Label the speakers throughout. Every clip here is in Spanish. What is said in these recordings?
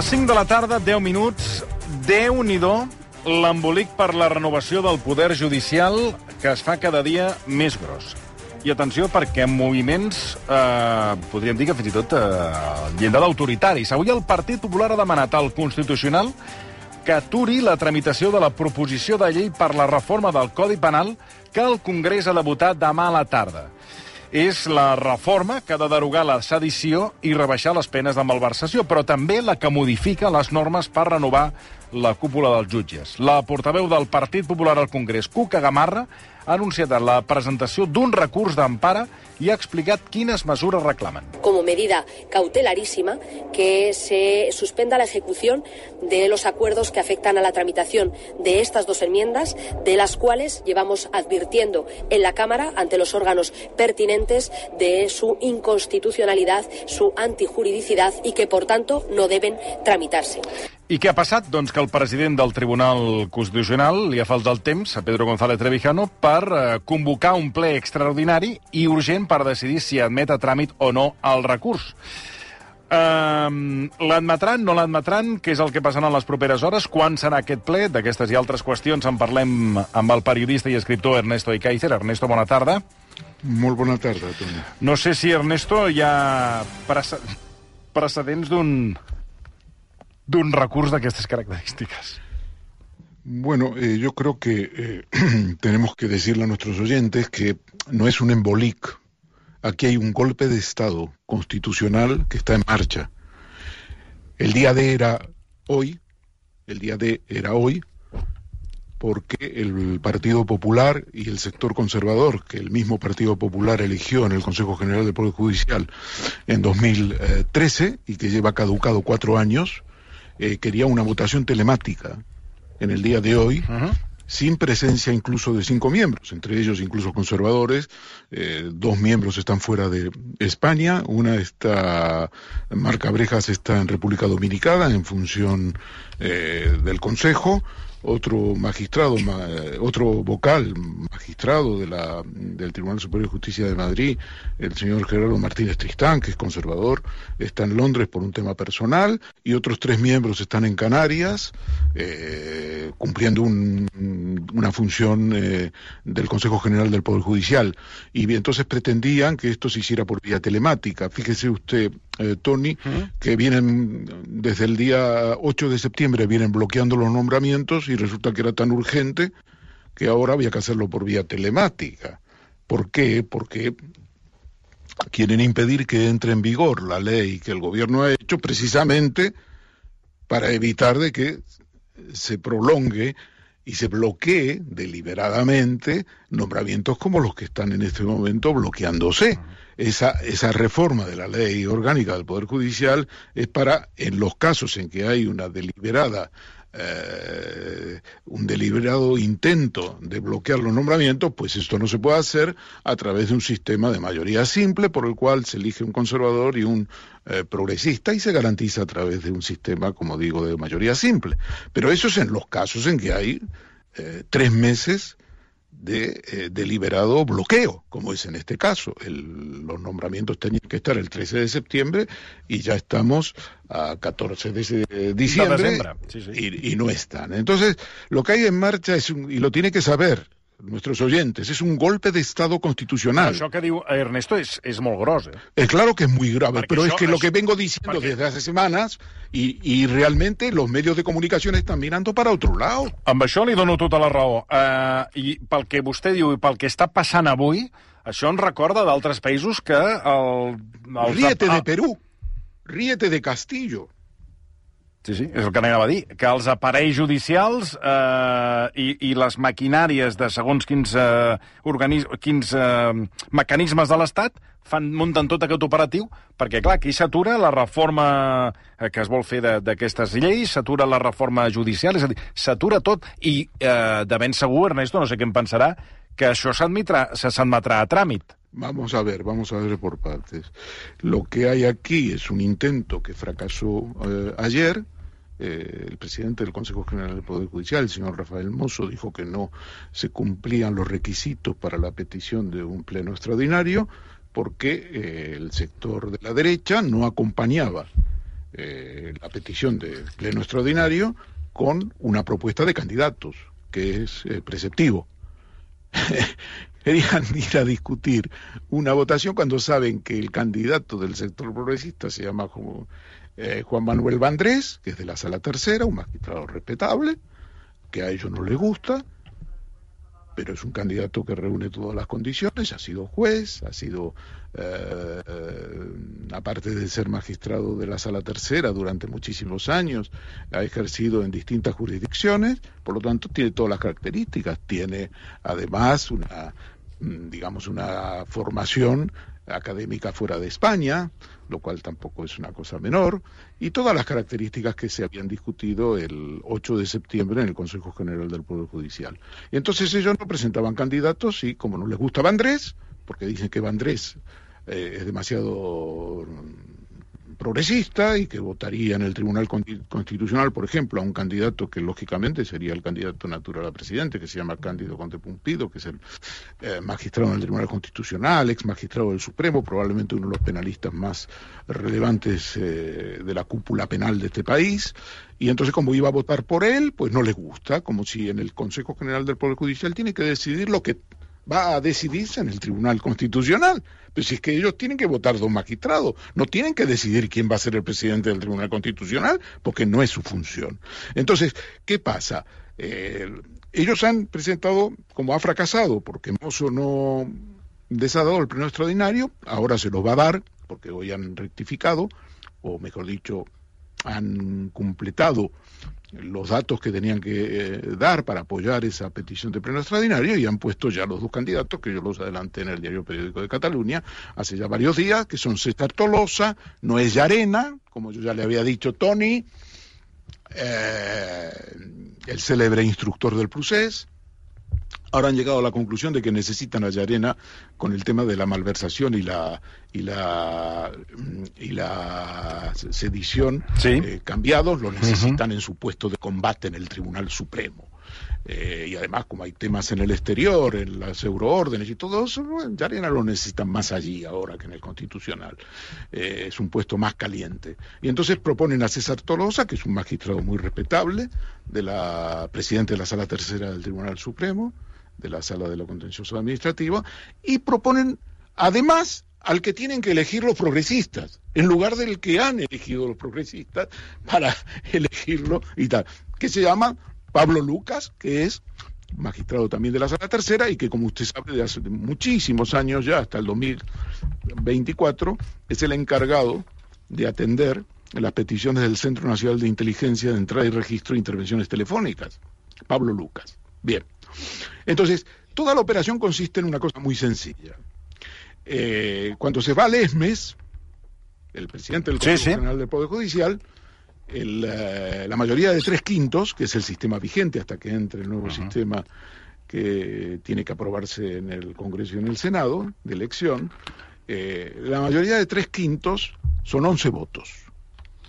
Speaker 1: Les 5 de la tarda, 10 minuts, déu nhi l'embolic per la renovació del poder judicial que es fa cada dia més gros. I atenció, perquè en moviments, eh, podríem dir que fins i tot eh, llindar d'autoritaris. Avui el Partit Popular ha demanat al Constitucional que aturi la tramitació de la proposició de llei per la reforma del Codi Penal que el Congrés ha de votar demà a la tarda és la reforma que ha de derogar la sedició i rebaixar les penes de malversació, però també la que modifica les normes per renovar la cúpula dels jutges. La portaveu del Partit Popular al Congrés, Cuca Gamarra, ha anunciat la presentació d'un recurs d'empara y ha explicat quines mesures reclamen.
Speaker 2: Como medida cautelarísima, que se suspenda la ejecución de los acuerdos que afectan a la tramitación de estas dos enmiendas, de las cuales llevamos advirtiendo en la Cámara ante los órganos pertinentes de su inconstitucionalidad, su antijuridicidad y que, por tanto, no deben tramitarse.
Speaker 1: I què ha passat? Doncs que el president del Tribunal Constitucional li ha faltat el temps a Pedro González Trevijano per eh, convocar un ple extraordinari i urgent per decidir si admet a tràmit o no el recurs. Uh, l'admetran, no l'admetran? Què és el que passarà en les properes hores? Quan serà aquest ple? D'aquestes i altres qüestions en parlem amb el periodista i escriptor Ernesto Icaizer. Ernesto, bona tarda.
Speaker 3: Molt bona tarda, Toni.
Speaker 1: No sé si, Ernesto, hi ha precedents d'un d'un recurs d'aquestes características?
Speaker 3: Bueno, eh, yo creo que eh, tenemos que decirle a nuestros oyentes que no es un embolic. Aquí hay un golpe de Estado constitucional que está en marcha. El día de era hoy, el día de era hoy, porque el Partido Popular y el sector conservador, que el mismo Partido Popular eligió en el Consejo General del Poder Judicial en 2013 y que lleva caducado cuatro años, eh, quería una votación telemática en el día de hoy, sin presencia incluso de cinco miembros, entre ellos incluso conservadores. Eh, dos miembros están fuera de España, una está, Marca Brejas está en República Dominicana en función eh, del Consejo otro magistrado, otro vocal magistrado de la, del Tribunal Superior de Justicia de Madrid, el señor Gerardo Martínez Tristán, que es conservador, está en Londres por un tema personal, y otros tres miembros están en Canarias, eh, cumpliendo una función eh, del Consejo General del Poder Judicial. Y entonces pretendían que esto se hiciera por vía telemática. Fíjese usted, eh, Tony, que vienen desde el día 8 de septiembre, vienen bloqueando los nombramientos y resulta que era tan urgente que ahora había que hacerlo por vía telemática. ¿Por qué? Porque quieren impedir que entre en vigor la ley que el gobierno ha hecho precisamente para evitar de que se prolongue y se bloquee deliberadamente nombramientos como los que están en este momento bloqueándose. Esa, esa reforma de la ley orgánica del Poder Judicial es para, en los casos en que hay una deliberada eh, un deliberado intento de bloquear los nombramientos, pues esto no se puede hacer a través de un sistema de mayoría simple por el cual se elige un conservador y un eh, progresista y se garantiza a través de un sistema, como digo, de mayoría simple. Pero eso es en los casos en que hay eh, tres meses de eh, deliberado bloqueo, como es en este caso. los nombramientos tenían que estar el 13 de septiembre y ya estamos a 14 de diciembre Y, y, no están. Entonces, lo que hay en marcha es, un, y lo tiene que saber nuestros oyentes, es un golpe de Estado constitucional.
Speaker 1: Això que diu Ernesto és, és molt gros, eh?
Speaker 3: Es claro que es muy grave, perquè pero això, es que això... lo que vengo diciendo perquè... desde hace semanas y, y realmente los medios de comunicación están mirando para otro lado.
Speaker 1: Amb això li dono tota la raó. Uh, I pel que vostè diu i pel que està passant avui, això ens recorda d'altres països que el...
Speaker 3: el Ríete de Perú, ríete de Castillo,
Speaker 1: Sí, sí, és el que anava a dir, que els aparells judicials eh, i, i les maquinàries de segons quins, eh, organis, quins eh, mecanismes de l'Estat fan, munten tot aquest operatiu, perquè, clar, aquí s'atura la reforma eh, que es vol fer d'aquestes lleis, s'atura la reforma judicial, és a dir, s'atura tot, i eh, de ben segur, Ernesto, no sé què em pensarà, que això s'admetrà a tràmit.
Speaker 3: Vamos a ver, vamos a ver por partes. Lo que hay aquí es un intento que fracasó eh, ayer. Eh, el presidente del Consejo General del Poder Judicial, el señor Rafael Mozo, dijo que no se cumplían los requisitos para la petición de un pleno extraordinario porque eh, el sector de la derecha no acompañaba la petición de pleno extraordinario con una propuesta de candidatos, que es preceptivo. Querían ir a discutir una votación cuando saben que el candidato del sector progresista se llama eh, Juan Manuel Vandrés, que es de la sala tercera, un magistrado respetable, que a ellos no les gusta, pero es un candidato que reúne todas las condiciones, ha sido juez, ha sido, eh, eh, aparte de ser magistrado de la sala tercera durante muchísimos años, ha ejercido en distintas jurisdicciones, por lo tanto tiene todas las características, tiene además una, mm, digamos, una formación académica fuera de España, lo cual tampoco es una cosa menor, y todas las características que se habían discutido el 8 de septiembre en el Consejo General del Poder Judicial. Y entonces ellos no presentaban candidatos y como no les gustaba Andrés, porque dicen que Andrés eh, es demasiado progresista y que votaría en el Tribunal Constitucional, por ejemplo, a un candidato que lógicamente sería el candidato natural a presidente, que se llama Cándido Conte Pumpido, que es el eh, magistrado en el Tribunal Constitucional, ex magistrado del Supremo, probablemente uno de los penalistas más relevantes eh, de la cúpula penal de este país. Y entonces, como iba a votar por él, pues no le gusta, como si en el Consejo General del Poder Judicial tiene que decidir lo que va a decidirse en el Tribunal Constitucional. Pero si es que ellos tienen que votar dos magistrados, no tienen que decidir quién va a ser el presidente del Tribunal Constitucional, porque no es su función. Entonces, ¿qué pasa? Eh, ellos han presentado, como ha fracasado, porque Mozo no dado el pleno extraordinario, ahora se los va a dar, porque hoy han rectificado, o mejor dicho, han completado los datos que tenían que eh, dar para apoyar esa petición de pleno extraordinario y han puesto ya los dos candidatos que yo los adelanté en el diario periódico de Cataluña hace ya varios días, que son César Tolosa, Noé Llarena, como yo ya le había dicho Tony, eh, el célebre instructor del Prusés, ahora han llegado a la conclusión de que necesitan a Llarena con el tema de la malversación y la y la y la sedición eh, cambiados, lo necesitan en su puesto de combate en el Tribunal Supremo. Eh, y además, como hay temas en el exterior, en las euroórdenes y todo eso, Llarena lo necesitan más allí ahora que en el Constitucional. Eh, es un puesto más caliente. Y entonces proponen a César Tolosa, que es un magistrado muy respetable, de la presidente de la Sala Tercera del Tribunal Supremo, de la Sala de lo Contencioso Administrativo, y proponen además al que tienen que elegir los progresistas, en lugar del que han elegido los progresistas para elegirlo y tal, que se llama Pablo Lucas, que es magistrado también de la Sala Tercera y que, como usted sabe, de hace muchísimos años ya, hasta el 2024, es el encargado de atender las peticiones del Centro Nacional de Inteligencia de Entrada y Registro de Intervenciones Telefónicas. Pablo Lucas. Bien. Entonces, toda la operación consiste en una cosa muy sencilla. Eh, cuando se va al ESMES, el presidente del Consejo General del Poder Judicial, eh, la mayoría de tres quintos, que es el sistema vigente hasta que entre el nuevo sistema que tiene que aprobarse en el Congreso y en el Senado, de elección, eh, la mayoría de tres quintos son 11 votos,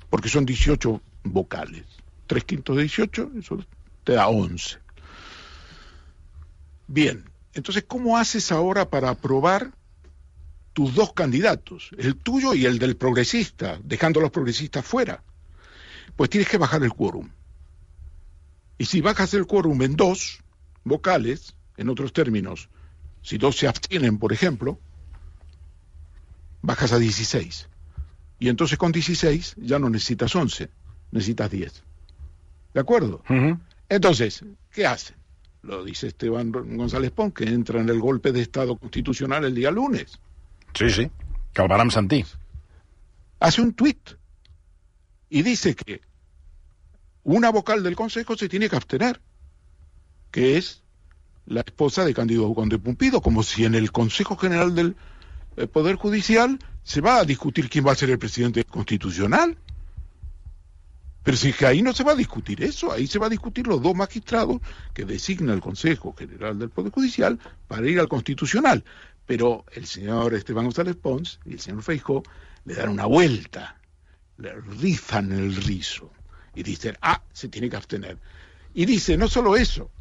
Speaker 3: porque son 18 vocales. Tres quintos de 18, eso te da 11. Bien, entonces, ¿cómo haces ahora para aprobar tus dos candidatos, el tuyo y el del progresista, dejando a los progresistas fuera? Pues tienes que bajar el quórum. Y si bajas el quórum en dos vocales, en otros términos, si dos se abstienen, por ejemplo, bajas a 16. Y entonces con 16 ya no necesitas 11, necesitas 10. ¿De acuerdo? Entonces, ¿qué hacen? Lo dice Esteban González Pons, que entra en el golpe de Estado constitucional el día lunes.
Speaker 1: Sí, sí, que el
Speaker 3: Hace un tuit y dice que una vocal del Consejo se tiene que abstener, que es la esposa de Cándido Conde Pumpido, como si en el Consejo General del eh, Poder Judicial se va a discutir quién va a ser el presidente constitucional. Pero si es que ahí no se va a discutir eso, ahí se va a discutir los dos magistrados que designa el Consejo General del Poder Judicial para ir al Constitucional. Pero el señor Esteban González Pons y el señor Feijó le dan una vuelta, le rizan el rizo y dicen, ah, se tiene que abstener. Y dice, no solo eso,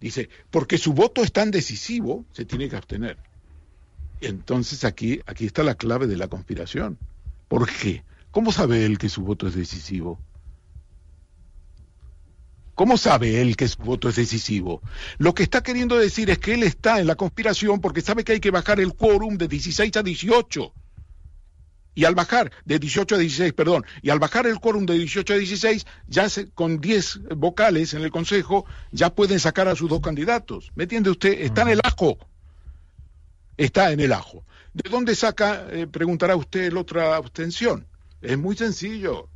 Speaker 3: dice, porque su voto es tan decisivo, se tiene que abstener. Entonces aquí, aquí está la clave de la conspiración. ¿Por qué? ¿Cómo sabe él que su voto es decisivo? ¿Cómo sabe él que su voto es decisivo? Lo que está queriendo decir es que él está en la conspiración porque sabe que hay que bajar el quórum de 16 a 18. Y al bajar de 18 a 16, perdón, y al bajar el quórum de 18 a 16, ya con 10 vocales en el Consejo, ya pueden sacar a sus dos candidatos. ¿Me entiende usted? Está en el ajo. Está en el ajo. ¿De dónde saca, eh, preguntará usted, la otra abstención? Es muy sencillo.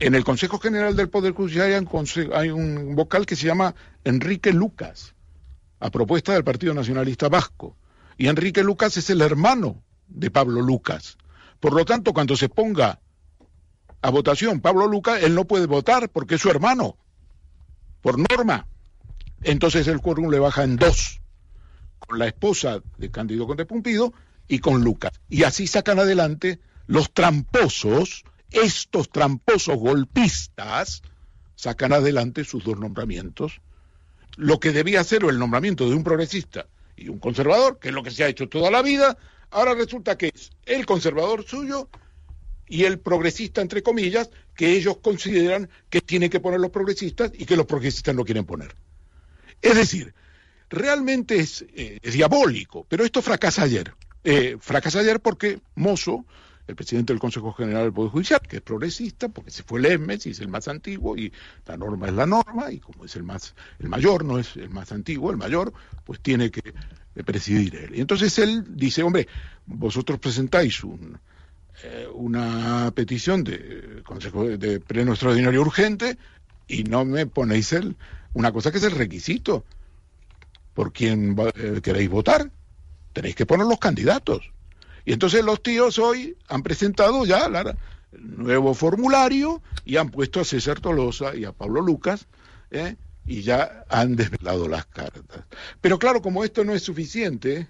Speaker 3: En el Consejo General del Poder Judicial hay un vocal que se llama Enrique Lucas, a propuesta del Partido Nacionalista Vasco. Y Enrique Lucas es el hermano de Pablo Lucas. Por lo tanto, cuando se ponga a votación Pablo Lucas, él no puede votar porque es su hermano, por norma. Entonces el quórum le baja en dos, con la esposa de Cándido Conde Pumpido y con Lucas. Y así sacan adelante los tramposos estos tramposos golpistas sacan adelante sus dos nombramientos. Lo que debía ser el nombramiento de un progresista y un conservador, que es lo que se ha hecho toda la vida, ahora resulta que es el conservador suyo y el progresista, entre comillas, que ellos consideran que tienen que poner los progresistas y que los progresistas no quieren poner. Es decir, realmente es, eh, diabólico, pero esto fracasa ayer. Eh, fracasa ayer porque Mozo el presidente del Consejo General del Poder Judicial, que es progresista, porque se fue el ESMES y es el más antiguo, y la norma es la norma, y como es el más, el mayor, no es el más antiguo, el mayor, pues tiene que presidir él. Y entonces él dice, hombre, vosotros presentáis un, eh, una petición de Consejo de, Pleno Extraordinario Urgente y no me ponéis el, una cosa que es el requisito por quién eh, queréis votar. Tenéis que poner los candidatos. Y entonces los tíos hoy han presentado ya el nuevo formulario y han puesto a César Tolosa y a Pablo Lucas ¿eh? y ya han desvelado las cartas. Pero claro, como esto no es suficiente,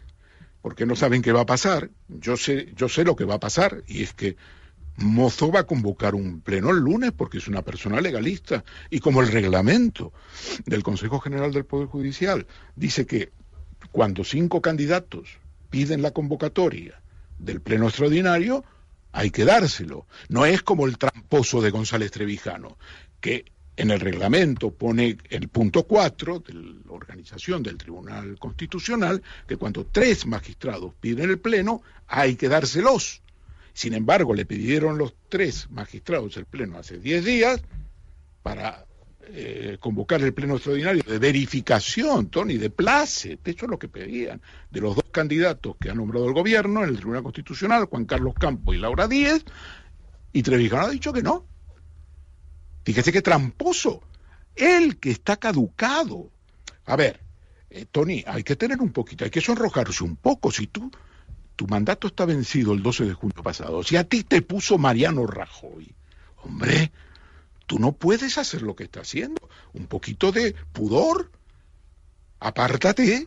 Speaker 3: porque no saben qué va a pasar, yo sé, yo sé lo que va a pasar y es que Mozo va a convocar un pleno el lunes porque es una persona legalista y como el reglamento del Consejo General del Poder Judicial dice que cuando cinco candidatos piden la convocatoria del Pleno Extraordinario, hay que dárselo. No es como el tramposo de González Trevijano, que en el reglamento pone el punto 4 de la organización del Tribunal Constitucional, que cuando tres magistrados piden el Pleno, hay que dárselos. Sin embargo, le pidieron los tres magistrados el Pleno hace 10 días para eh, convocar el pleno extraordinario de verificación, Tony, de place, eso es lo que pedían, de los dos candidatos que ha nombrado el gobierno en el Tribunal Constitucional, Juan Carlos Campos y Laura Díez, y Trevijano ha dicho que no. Fíjese qué tramposo, él que está caducado. A ver, eh, Tony, hay que tener un poquito, hay que sonrojarse un poco, si tú tu mandato está vencido el 12 de junio pasado. Si a ti te puso Mariano Rajoy, hombre, Tú no puedes hacer lo que está haciendo. Un poquito de pudor. Apártate.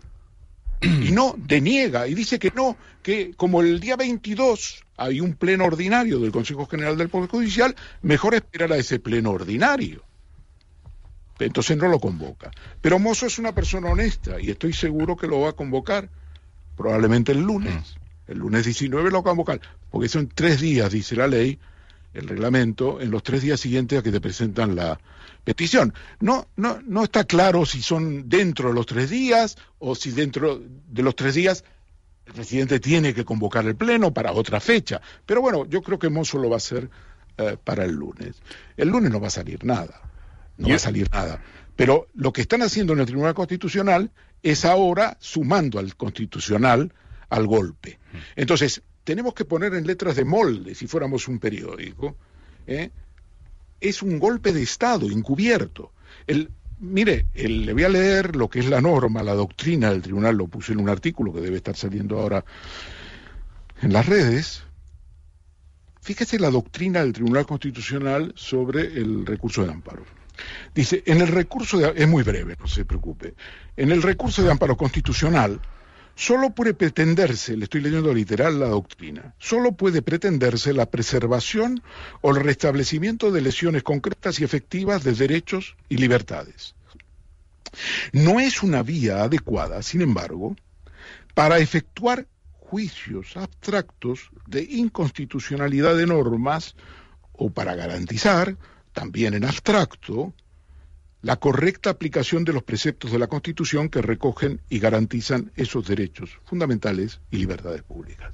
Speaker 3: Y no, deniega y dice que no, que como el día 22 hay un pleno ordinario del Consejo General del Poder Judicial, mejor esperar a ese pleno ordinario. Entonces no lo convoca. Pero Mozo es una persona honesta y estoy seguro que lo va a convocar, probablemente el lunes. Mm. El lunes 19 lo va a convocar, porque son tres días, dice la ley, el reglamento en los tres días siguientes a que te presentan la petición. No, no, no está claro si son dentro de los tres días o si dentro de los tres días el presidente tiene que convocar el pleno para otra fecha. Pero bueno, yo creo que Mozo lo va a hacer eh, para el lunes. El lunes no va a salir nada, no va a salir nada. Pero lo que están haciendo en el Tribunal Constitucional es ahora sumando al Constitucional al golpe. Entonces, tenemos que poner en letras de molde, si fuéramos un periódico, ¿eh? es un golpe de Estado encubierto. Mire, le voy a leer lo que es la norma, la doctrina del tribunal, lo puse en un artículo que debe estar saliendo ahora en las redes. Fíjese la doctrina del Tribunal Constitucional sobre el recurso de amparo. Dice, en el recurso de, es muy breve, no se preocupe, en el recurso de amparo constitucional, Solo puede pretenderse, le estoy leyendo literal la doctrina, solo puede pretenderse la preservación o el restablecimiento de lesiones concretas y efectivas de derechos y libertades. No es una vía adecuada, sin embargo, para efectuar juicios abstractos de inconstitucionalidad de normas o para garantizar, también en abstracto, la correcta aplicación de los preceptos de la Constitución que recogen y garantizan esos derechos fundamentales y libertades públicas.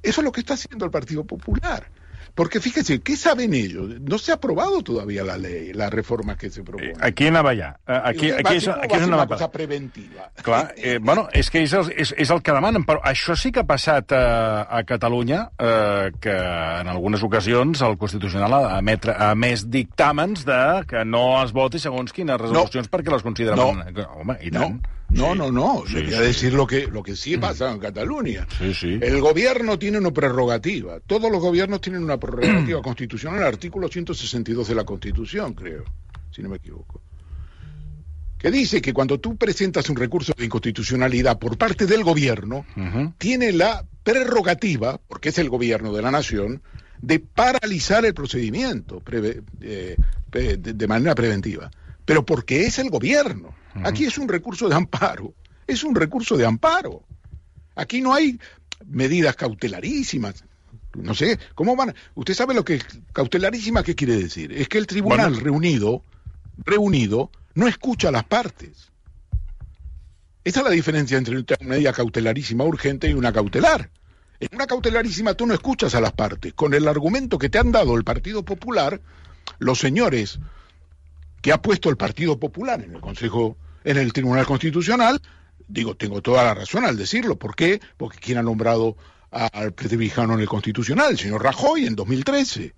Speaker 3: Eso es lo que está haciendo el Partido Popular. Porque fíjese, ¿qué saben ellos? No se ha aprobado todavía la ley, la reforma que se propone.
Speaker 1: Eh, aquí anava ja. Eh, aquí, aquí, és, aquí és
Speaker 3: una, una cosa preventiva.
Speaker 1: Clar, eh, bueno, és que és el, és, és el que demanen, però això sí que ha passat a, a Catalunya, eh, que en algunes ocasions el Constitucional ha, emetre, ha emès dictàmens de que no es voti segons quines resolucions no. perquè les consideren...
Speaker 3: No. Home, i tant. No. No, sí, no, no. Sí, Le voy a decir lo que, lo que sí pasa en Cataluña.
Speaker 1: Sí,
Speaker 3: el gobierno tiene una prerrogativa. Todos los gobiernos tienen una prerrogativa constitucional. El artículo 162 de la Constitución, creo, si no me equivoco. Que dice que cuando tú presentas un recurso de inconstitucionalidad por parte del gobierno, uh -huh. tiene la prerrogativa, porque es el gobierno de la nación, de paralizar el procedimiento pre, eh, de, de manera preventiva. Pero porque es el gobierno. Aquí es un recurso de amparo, es un recurso de amparo. Aquí no hay medidas cautelarísimas. No sé, ¿cómo van? Usted sabe lo que cautelarísima qué quiere decir? Es que el tribunal bueno. reunido, reunido, no escucha a las partes. Esa es la diferencia entre una medida cautelarísima urgente y una cautelar. En una cautelarísima tú no escuchas a las partes. Con el argumento que te han dado el Partido Popular, los señores que ha puesto el Partido Popular en el Consejo en el Tribunal Constitucional, digo, tengo toda la razón al decirlo. ¿Por qué? Porque quien ha nombrado al presbijano en el Constitucional, el señor Rajoy, en 2013.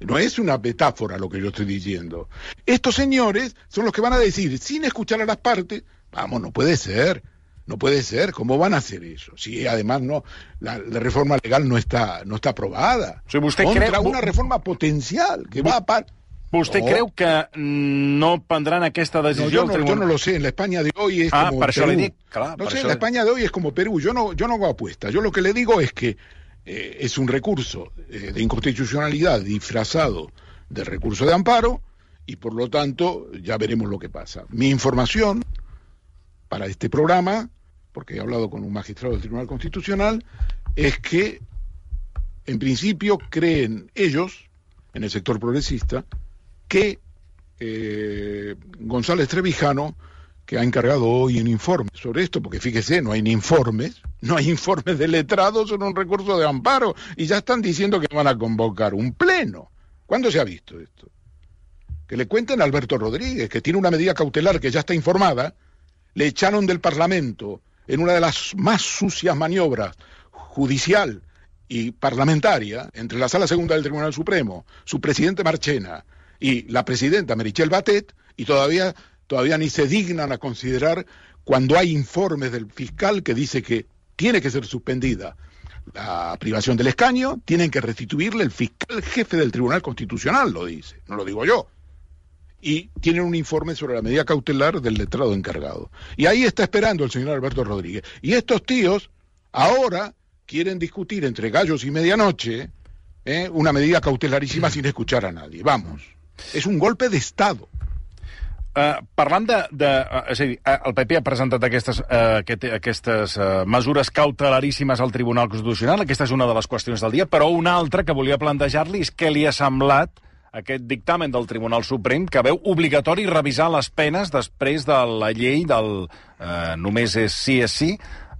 Speaker 3: No es una metáfora lo que yo estoy diciendo. Estos señores son los que van a decir, sin escuchar a las partes, vamos, no puede ser, no puede ser, ¿cómo van a hacer eso? Si además no, la, la reforma legal no está, no está aprobada.
Speaker 1: Usted
Speaker 3: Contra
Speaker 1: cree...
Speaker 3: una reforma potencial que va a par
Speaker 1: ¿Vostè no. creu que no prendran aquesta decisió?
Speaker 3: No, yo, no, yo no lo sé. En la España de hoy es
Speaker 1: ah,
Speaker 3: como
Speaker 1: per
Speaker 3: Perú.
Speaker 1: això li dic. Clar,
Speaker 3: no sé, en la España de hoy es como Perú. Yo no, yo no hago apuestas. Yo lo que le digo es que eh, es un recurso eh, de inconstitucionalidad disfrazado de recurso de amparo y por lo tanto ya veremos lo que pasa. Mi información para este programa, porque he hablado con un magistrado del Tribunal Constitucional, es que en principio creen ellos, en el sector progresista, que eh, González Trevijano, que ha encargado hoy un informe sobre esto, porque fíjese, no hay ni informes, no hay informes de letrados sobre un recurso de amparo, y ya están diciendo que van a convocar un pleno. ¿Cuándo se ha visto esto? Que le cuenten a Alberto Rodríguez, que tiene una medida cautelar que ya está informada, le echaron del Parlamento en una de las más sucias maniobras judicial y parlamentaria entre la Sala Segunda del Tribunal Supremo, su presidente Marchena, y la presidenta Merichel Batet, y todavía, todavía ni se dignan a considerar cuando hay informes del fiscal que dice que tiene que ser suspendida la privación del escaño, tienen que restituirle el fiscal jefe del Tribunal Constitucional, lo dice, no lo digo yo. Y tienen un informe sobre la medida cautelar del letrado encargado. Y ahí está esperando el señor Alberto Rodríguez. Y estos tíos ahora quieren discutir entre gallos y medianoche eh, una medida cautelarísima sin escuchar a nadie. Vamos. És un golpe d'Estado.
Speaker 1: Uh, parlant de, de... Uh, és a dir, uh, el PP ha presentat aquestes, uh, aquest, aquestes uh, mesures cautelaríssimes al Tribunal Constitucional. Aquesta és una de les qüestions del dia, però una altra que volia plantejar-li és què li ha semblat aquest dictamen del Tribunal Suprem que veu obligatori revisar les penes després de la llei del uh, només és sí és sí,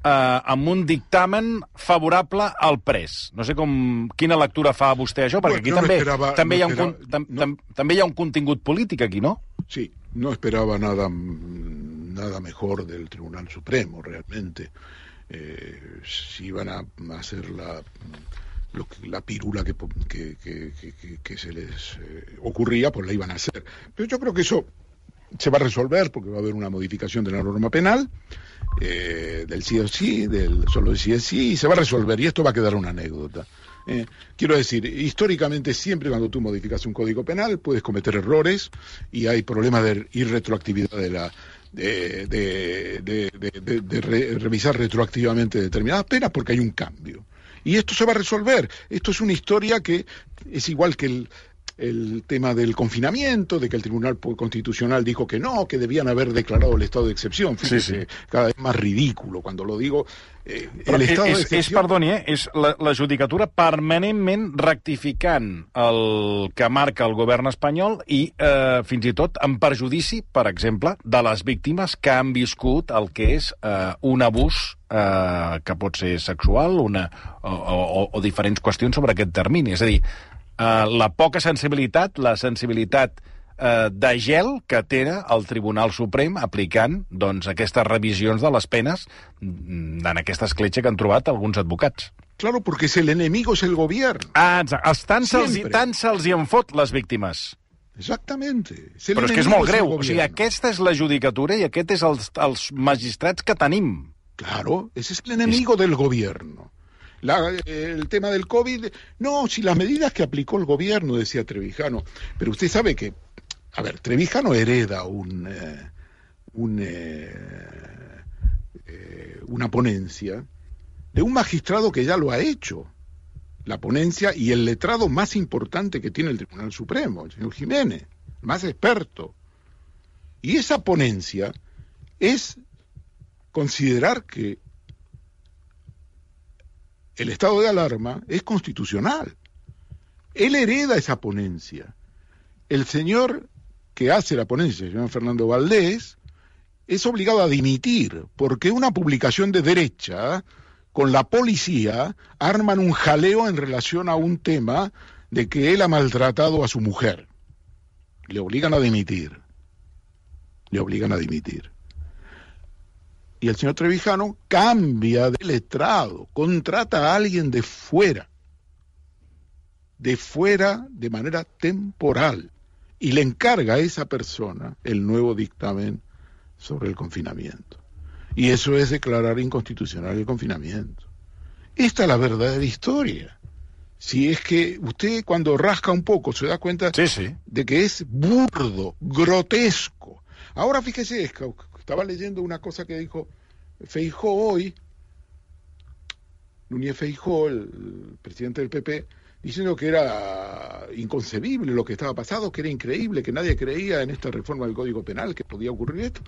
Speaker 1: eh, amb un dictamen favorable al pres. No sé com, quina lectura fa vostè això, perquè aquí
Speaker 3: no
Speaker 1: també,
Speaker 3: esperava,
Speaker 1: també,
Speaker 3: no
Speaker 1: hi ha un,
Speaker 3: esperava,
Speaker 1: tam,
Speaker 3: no.
Speaker 1: tam, també hi ha un contingut polític aquí, no?
Speaker 3: Sí, no esperaba nada, nada mejor del Tribunal Supremo, realmente. Eh, si iban a hacer la, lo la pirula que, que, que, que se les eh, ocurría, pues la iban a hacer. Pero yo creo que eso se va a resolver porque va a haber una modificación de la norma penal, eh, del sí o sí, del solo sí es sí, y se va a resolver, y esto va a quedar una anécdota. Eh, quiero decir, históricamente siempre cuando tú modificas un código penal puedes cometer errores y hay problemas de irretroactividad de la de, de, de, de, de re, revisar retroactivamente determinadas penas porque hay un cambio. Y esto se va a resolver. Esto es una historia que es igual que el, el tema del confinamiento, de que el Tribunal Constitucional dijo que no, que debían haber declarado el estado de excepción. Fíjese, sí, sí. cada vez más ridículo cuando lo digo.
Speaker 1: Eh, el estado és, de és, perdoni, eh, és la, la judicatura permanentment rectificant el que marca el govern espanyol i eh, fins i tot en perjudici, per exemple, de les víctimes que han viscut el que és eh, un abús eh, que pot ser sexual una, o, o, o diferents qüestions sobre aquest termini. És a dir, eh, la poca sensibilitat, la sensibilitat eh, de gel que té el Tribunal Suprem aplicant doncs, aquestes revisions de les penes mm, en aquesta escletxa que han trobat alguns advocats.
Speaker 3: Claro, porque si el enemigo es el gobierno.
Speaker 1: Ah, tant se'ls tant se hi en fot les víctimes.
Speaker 3: Exactamente.
Speaker 1: Si Però és que és molt greu. O sigui, aquesta és la judicatura i aquest és els, els magistrats que tenim.
Speaker 3: Claro, ese es el enemigo es... del gobierno. El tema del COVID, no, si las medidas que aplicó el gobierno, decía Trevijano, pero usted sabe que, a ver, Trevijano hereda un, eh, eh, eh, una ponencia de un magistrado que ya lo ha hecho, la ponencia y el letrado más importante que tiene el Tribunal Supremo, el señor Jiménez, más experto. Y esa ponencia es considerar que el estado de alarma es constitucional. Él hereda esa ponencia. El señor que hace la ponencia, el señor Fernando Valdés, es obligado a dimitir porque una publicación de derecha con la policía arman un jaleo en relación a un tema de que él ha maltratado a su mujer. Le obligan a dimitir. Le obligan a dimitir y el señor Trevijano cambia de letrado, contrata a alguien de fuera, de fuera de manera temporal, y le encarga a esa persona el nuevo dictamen sobre el confinamiento. Y eso es declarar inconstitucional el confinamiento. Esta es la verdadera historia. Si es que usted cuando rasca un poco se da cuenta de que es burdo, grotesco. Ahora fíjese, estaba leyendo una cosa que dijo Feijó hoy, Núñez Feijó, el, presidente del PP, diciendo que era inconcebible lo que estaba pasando, que era increíble, que nadie creía en esta reforma del Código Penal, que podía ocurrir esto.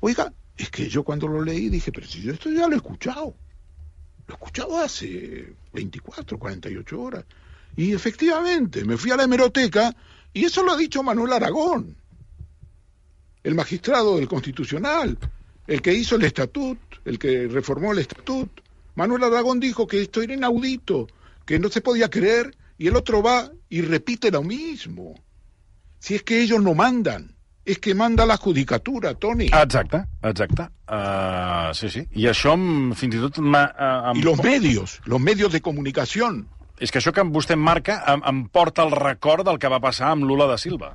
Speaker 3: Oiga, es que yo cuando lo leí dije, pero si yo esto ya lo he escuchado. Lo he escuchado hace 24, 48 horas. Y efectivamente, me fui a la hemeroteca y eso lo ha dicho Manuel Aragón el magistrado del Constitucional, el que hizo el estatut, el que reformó el estatut. Manuel Aragón dijo que esto era inaudito, que no se podía creer, y el otro va y repite lo mismo. Si es que ellos no mandan, és que manda la judicatura, Toni.
Speaker 1: Exacte, exacte. Uh, sí, sí. I això fins i tot... Uh,
Speaker 3: I los medios, los medios de comunicació.
Speaker 1: És que això que vostè em marca em, em porta el record del que va passar amb Lula da Silva.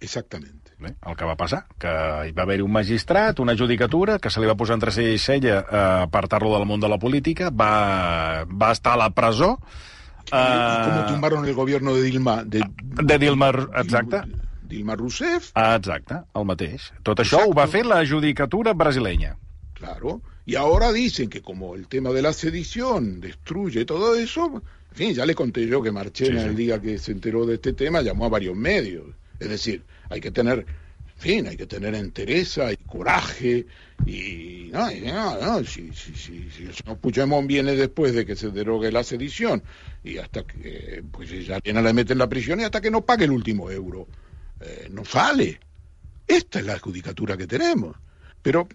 Speaker 3: Exactament.
Speaker 1: Bé, el que va passar, que hi va haver un magistrat, una judicatura, que se li va posar entre cella i cella a eh, apartar-lo del món de la política, va, va estar a la presó...
Speaker 3: Uh, com tumbaron el gobierno de Dilma...
Speaker 1: De, de Dilma, exacte.
Speaker 3: Dilma Rousseff.
Speaker 1: Ah, exacte, el mateix. Tot això Exacto. ho va fer la judicatura brasilenya.
Speaker 3: Claro, y ahora dicen que como el tema de la sedición destruye todo eso, en fin, ya le conté yo que Marchena sí, sí. el día que se enteró de este tema llamó a varios medios. Es decir, hay que tener, en fin, hay que tener entereza y coraje y no, si, si, si, si, el señor Puigdemont viene después de que se derogue la sedición y hasta que pues ya viene la mete en la prisión y hasta que no pague el último euro, eh, no sale. Esta es la judicatura que tenemos. Pero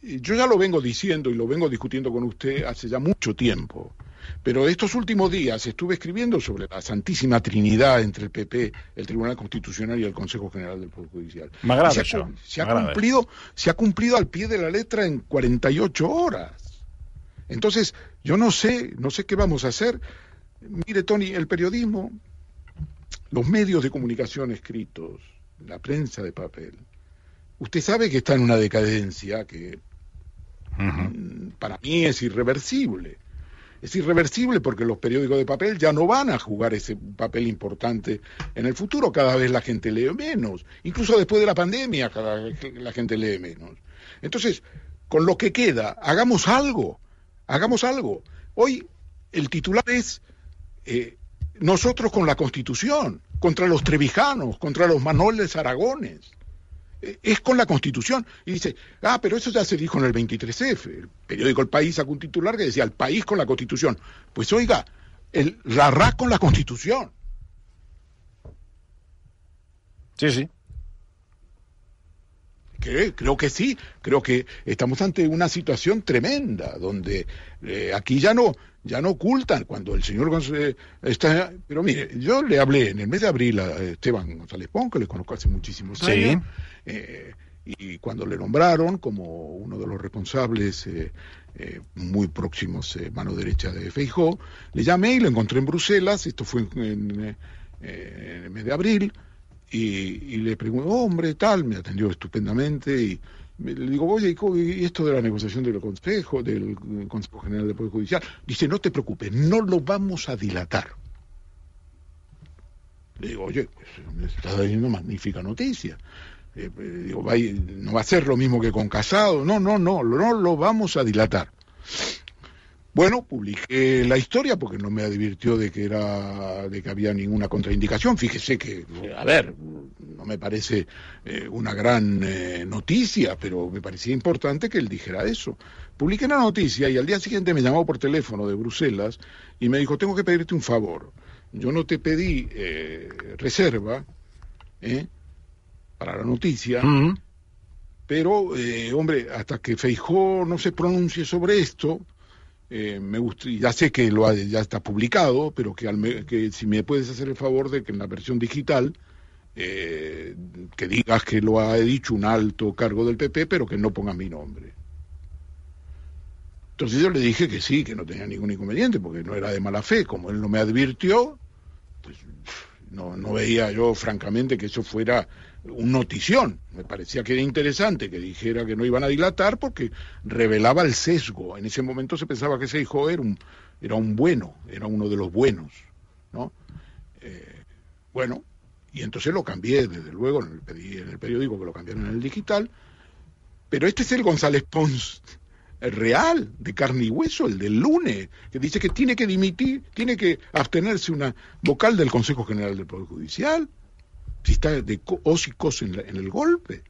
Speaker 3: yo ya lo vengo diciendo y lo vengo discutiendo con usted hace ya mucho tiempo. Pero estos últimos días estuve escribiendo sobre la Santísima Trinidad entre el PP, el Tribunal Constitucional y el Consejo General del Poder Judicial.
Speaker 1: M'agrada
Speaker 3: se ha, se ha cumplido, se ha cumplido al pie de la letra en 48 horas. Entonces, yo no sé, no sé qué vamos a hacer. Mire, Tony, el periodismo, los medios de comunicación escritos, la prensa de papel, usted sabe que está en una decadencia que uh -huh. para mí es irreversible es irreversible porque los periódicos de papel ya no van a jugar ese papel importante en el futuro. Cada vez la gente lee menos. Incluso después de la pandemia, cada vez la gente lee menos. Entonces, con lo que queda, hagamos algo. Hagamos algo. Hoy el titular es eh, nosotros con la Constitución. contra los trevijanos, contra los Manoles Aragones. Es con la Constitución. Y dice, ah, pero eso ya se dijo en el 23F. El periódico El País sacó un titular que decía, el país con la Constitución. Pues oiga, el RARA con la Constitución.
Speaker 1: Sí, sí.
Speaker 3: Creo que sí, creo que estamos ante una situación tremenda, donde eh, aquí ya no, ya no ocultan cuando el señor González está... Pero mire, yo le hablé en el mes de abril a Esteban González Pon, que le conozco hace muchísimos años, eh, y cuando le nombraron como uno de los responsables eh, muy próximos, mano derecha de Feijó, le llamé y lo encontré en Bruselas, esto fue en el mes de abril, y, le pregunto, hombre, tal, me atendió estupendamente y le digo, oye, ¿y esto de la negociación del Consejo, del Consejo General del Poder Judicial? Dice, no te preocupes, no lo vamos a dilatar. Le digo, oye, pues me estás dando magnífica noticia. Eh, eh, digo, no va a ser lo mismo que con Casado. No, no, no, no lo vamos a dilatar. Bueno, publiqué la historia porque no me advirtió de que era de que había ninguna contraindicación. Fíjese que, a ver, no me parece eh, una gran eh, noticia, pero me parecía importante que él dijera eso. Publiqué la noticia y al día siguiente me llamó por teléfono de Bruselas y me dijo, tengo que pedirte un favor. Yo no te pedí eh, reserva para la noticia, pero, hombre, hasta que Feijó no se pronuncie sobre esto, eh, me gusta, ya sé que lo ya está publicado, pero que, que, si me puedes hacer el favor de que en la versión digital eh, que digas que lo ha dicho un alto cargo del PP, pero que no ponga mi nombre. Entonces yo le dije que sí, que no tenía ningún inconveniente, porque no era de mala fe. Como él no me advirtió, pues no, no veía yo, francamente, que eso fuera un notición. Me parecía que era interesante que dijera que no iban a dilatar porque revelaba el sesgo. En ese momento se pensaba que ese hijo era un, era un bueno, era uno de los buenos. ¿no? Eh, bueno, y entonces lo cambié, desde luego, en el, en el periódico que lo cambiaron en el digital. Pero este es el González Pons real, de carne y hueso, el del lunes, que dice que tiene que dimitir, tiene que abstenerse una vocal del Consejo General del Poder Judicial si está de os y cos en, el golpe.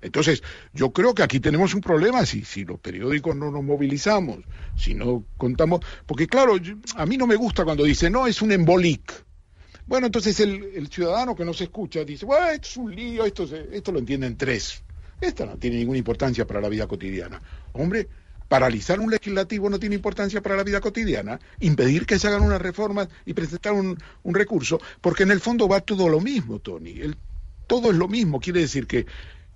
Speaker 3: Entonces, yo creo que aquí tenemos un problema si, si los periódicos no nos movilizamos, si no contamos, porque claro, a mí no me gusta cuando dice, no, es un embolic. Bueno, entonces el, ciudadano que no se escucha dice, bueno, esto es un lío, esto, esto lo entienden tres. Esto no tiene ninguna importancia para la vida cotidiana. Hombre, Paralizar un legislativo no tiene importancia para la vida cotidiana, impedir que se hagan unas reformas y presentar un, recurso, porque en el fondo va todo lo mismo, Tony. todo es lo mismo, quiere decir que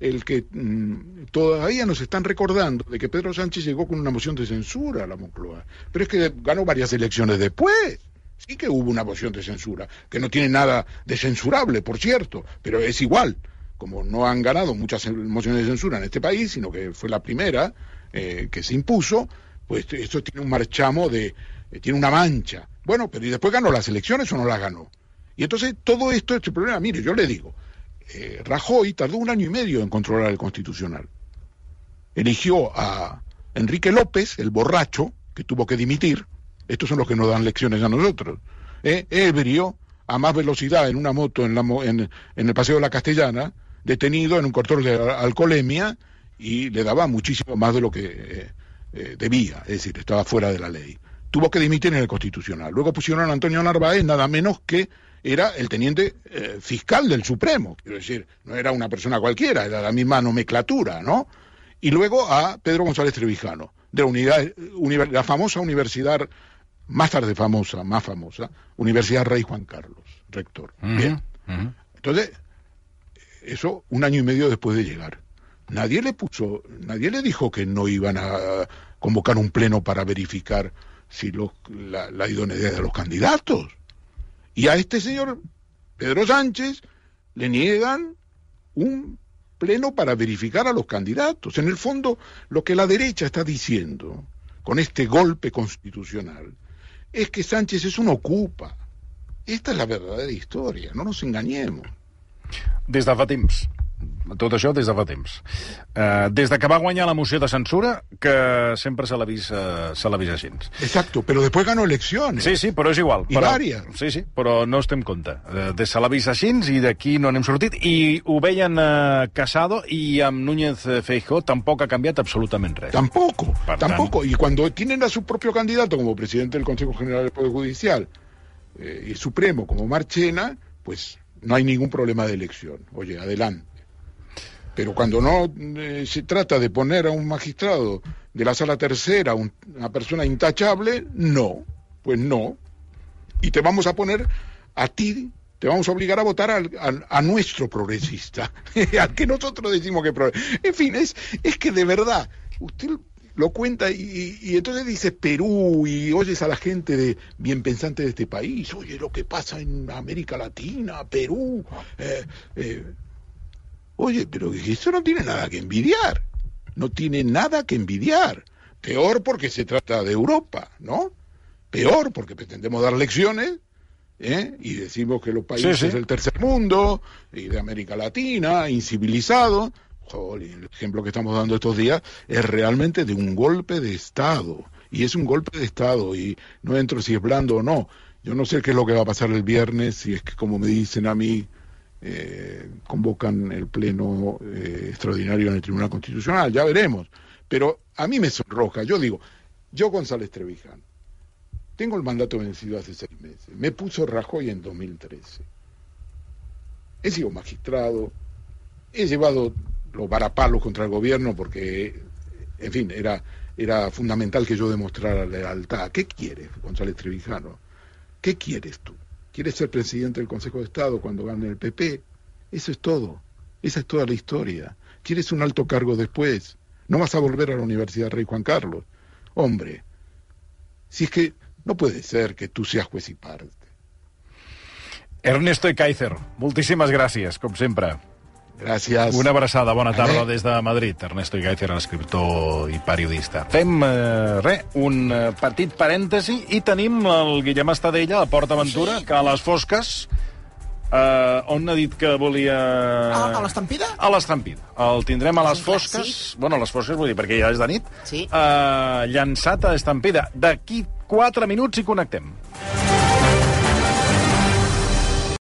Speaker 3: el que mm, todavía nos están recordando de que Pedro Sánchez llegó con una moción de censura a la Moncloa, pero es que ganó varias elecciones después. Sí que hubo una moción de censura, que no tiene nada de censurable, por cierto, pero es igual. Como no han ganado muchas mociones de censura en este país, sino que fue la primera, eh, que se impuso, pues esto tiene un marchamo de, eh, tiene una mancha. Bueno, pero ¿y después ganó las elecciones o no las ganó? Y entonces todo esto, este problema, mire, yo le digo, eh, Rajoy tardó un año y medio en controlar el constitucional. Eligió a Enrique López, el borracho, que tuvo que dimitir, estos son los que nos dan lecciones a nosotros, ebrio, a más velocidad en una moto en, la, en, en el Paseo de la Castellana, detenido en un control de alcoholemia, y le daba muchísimo más de lo que eh, eh, debía, es decir, estaba fuera de la ley. Tuvo que dimitir en el Constitucional. Luego pusieron a Antonio Narváez, nada menos que era el teniente eh, fiscal del Supremo, quiero decir, no era una persona cualquiera, era la misma nomenclatura, ¿no? Y luego a Pedro González Trevijano, de la, unidad, la famosa universidad, más tarde famosa, más famosa, Universidad Rey Juan Carlos, rector. Bien. Entonces, eso un año y medio después de llegar. Nadie le puso, nadie le dijo que no iban a convocar un pleno para verificar si la, idoneidad de los candidatos. Y a este señor Pedro Sánchez le niegan un pleno para verificar a los candidatos. En el fondo, lo que la derecha está diciendo con este golpe constitucional es que Sánchez es un ocupa. Esta es la verdadera historia, no nos engañemos.
Speaker 1: Fa tot això des de fa temps. Uh, des de que va guanyar la moció de censura, que sempre se l'ha vist, uh, així.
Speaker 3: Exacto, pero después ganó elecciones.
Speaker 1: Sí, sí, però és igual.
Speaker 3: I
Speaker 1: però. Sí, sí, però no estem compte. Uh, de se l'ha vist així i d'aquí no n'hem sortit. I ho veien uh, Casado i amb Núñez Feijó tampoc ha canviat absolutament res.
Speaker 3: Tampoco,
Speaker 1: Por
Speaker 3: tampoco. Y cuando tienen a su propio candidato como presidente del Consejo General del Poder Judicial eh, y Supremo como Marchena, pues no hay ningún problema de elección. Oye, adelante. Pero cuando no eh, se trata de poner a un magistrado de la sala tercera, un- una persona intachable, no, pues no. Y te vamos a poner a ti, te vamos a obligar a votar al- a nuestro progresista, al que nosotros decimos que... pro- En fin, es, es que de verdad, usted lo cuenta y- y entonces dices Perú y oyes a la gente de bien pensante de este país, oye lo que pasa en América Latina, Perú, eh, eh, Oye, pero eso no tiene nada que envidiar. No tiene nada que envidiar. Peor porque se trata de Europa, ¿no? Peor porque pretendemos dar lecciones ¿eh? y decimos que los países
Speaker 1: Sí, sí.
Speaker 3: del tercer mundo y de América Latina, incivilizados. Joder, el ejemplo que estamos dando estos días es realmente de un golpe de Estado. Y es un golpe de Estado. Y no entro si es blando o no. Yo no sé qué es lo que va a pasar el viernes, si es que, como me dicen a mí, eh, convocan el pleno eh, extraordinario en el Tribunal Constitucional, ya veremos. Pero a mí me sonroja, yo digo, yo González Trevijano, tengo el mandato vencido hace seis meses, me puso Rajoy en 2013, he sido magistrado, he llevado los varapalos contra el gobierno porque, en fin, era, era fundamental que yo demostrara lealtad. ¿Qué quieres, González Trevijano? ¿Qué quieres tú? ¿Quieres ser presidente del Consejo de Estado cuando gane el PP? Eso es todo. Esa es toda la historia. ¿Quieres un alto cargo después? No vas a volver a la Universidad Rey Juan Carlos. Hombre, si es que no puede ser que tú seas juez y parte.
Speaker 1: Ernesto Ekaizer, moltíssimes gràcies, com sempre.
Speaker 3: Gràcies.
Speaker 1: Una abraçada, bona tarda
Speaker 3: Eh?
Speaker 1: des de Madrid. Ernesto Ekaizer, escriptor i periodista. Fem, eh, res, un eh, petit parèntesi i tenim el Guillem Estadella a Port Aventura,
Speaker 4: Sí.
Speaker 1: que a les fosques, eh, on ha dit que volia...
Speaker 4: A, a l'estampida?
Speaker 1: A l'estampida. El tindrem a les fosques,
Speaker 4: clàssic.
Speaker 1: bueno, a les fosques vull dir, perquè ja és de nit,
Speaker 4: Sí.
Speaker 1: eh, llançat a estampida. D'aquí 4 minuts i connectem.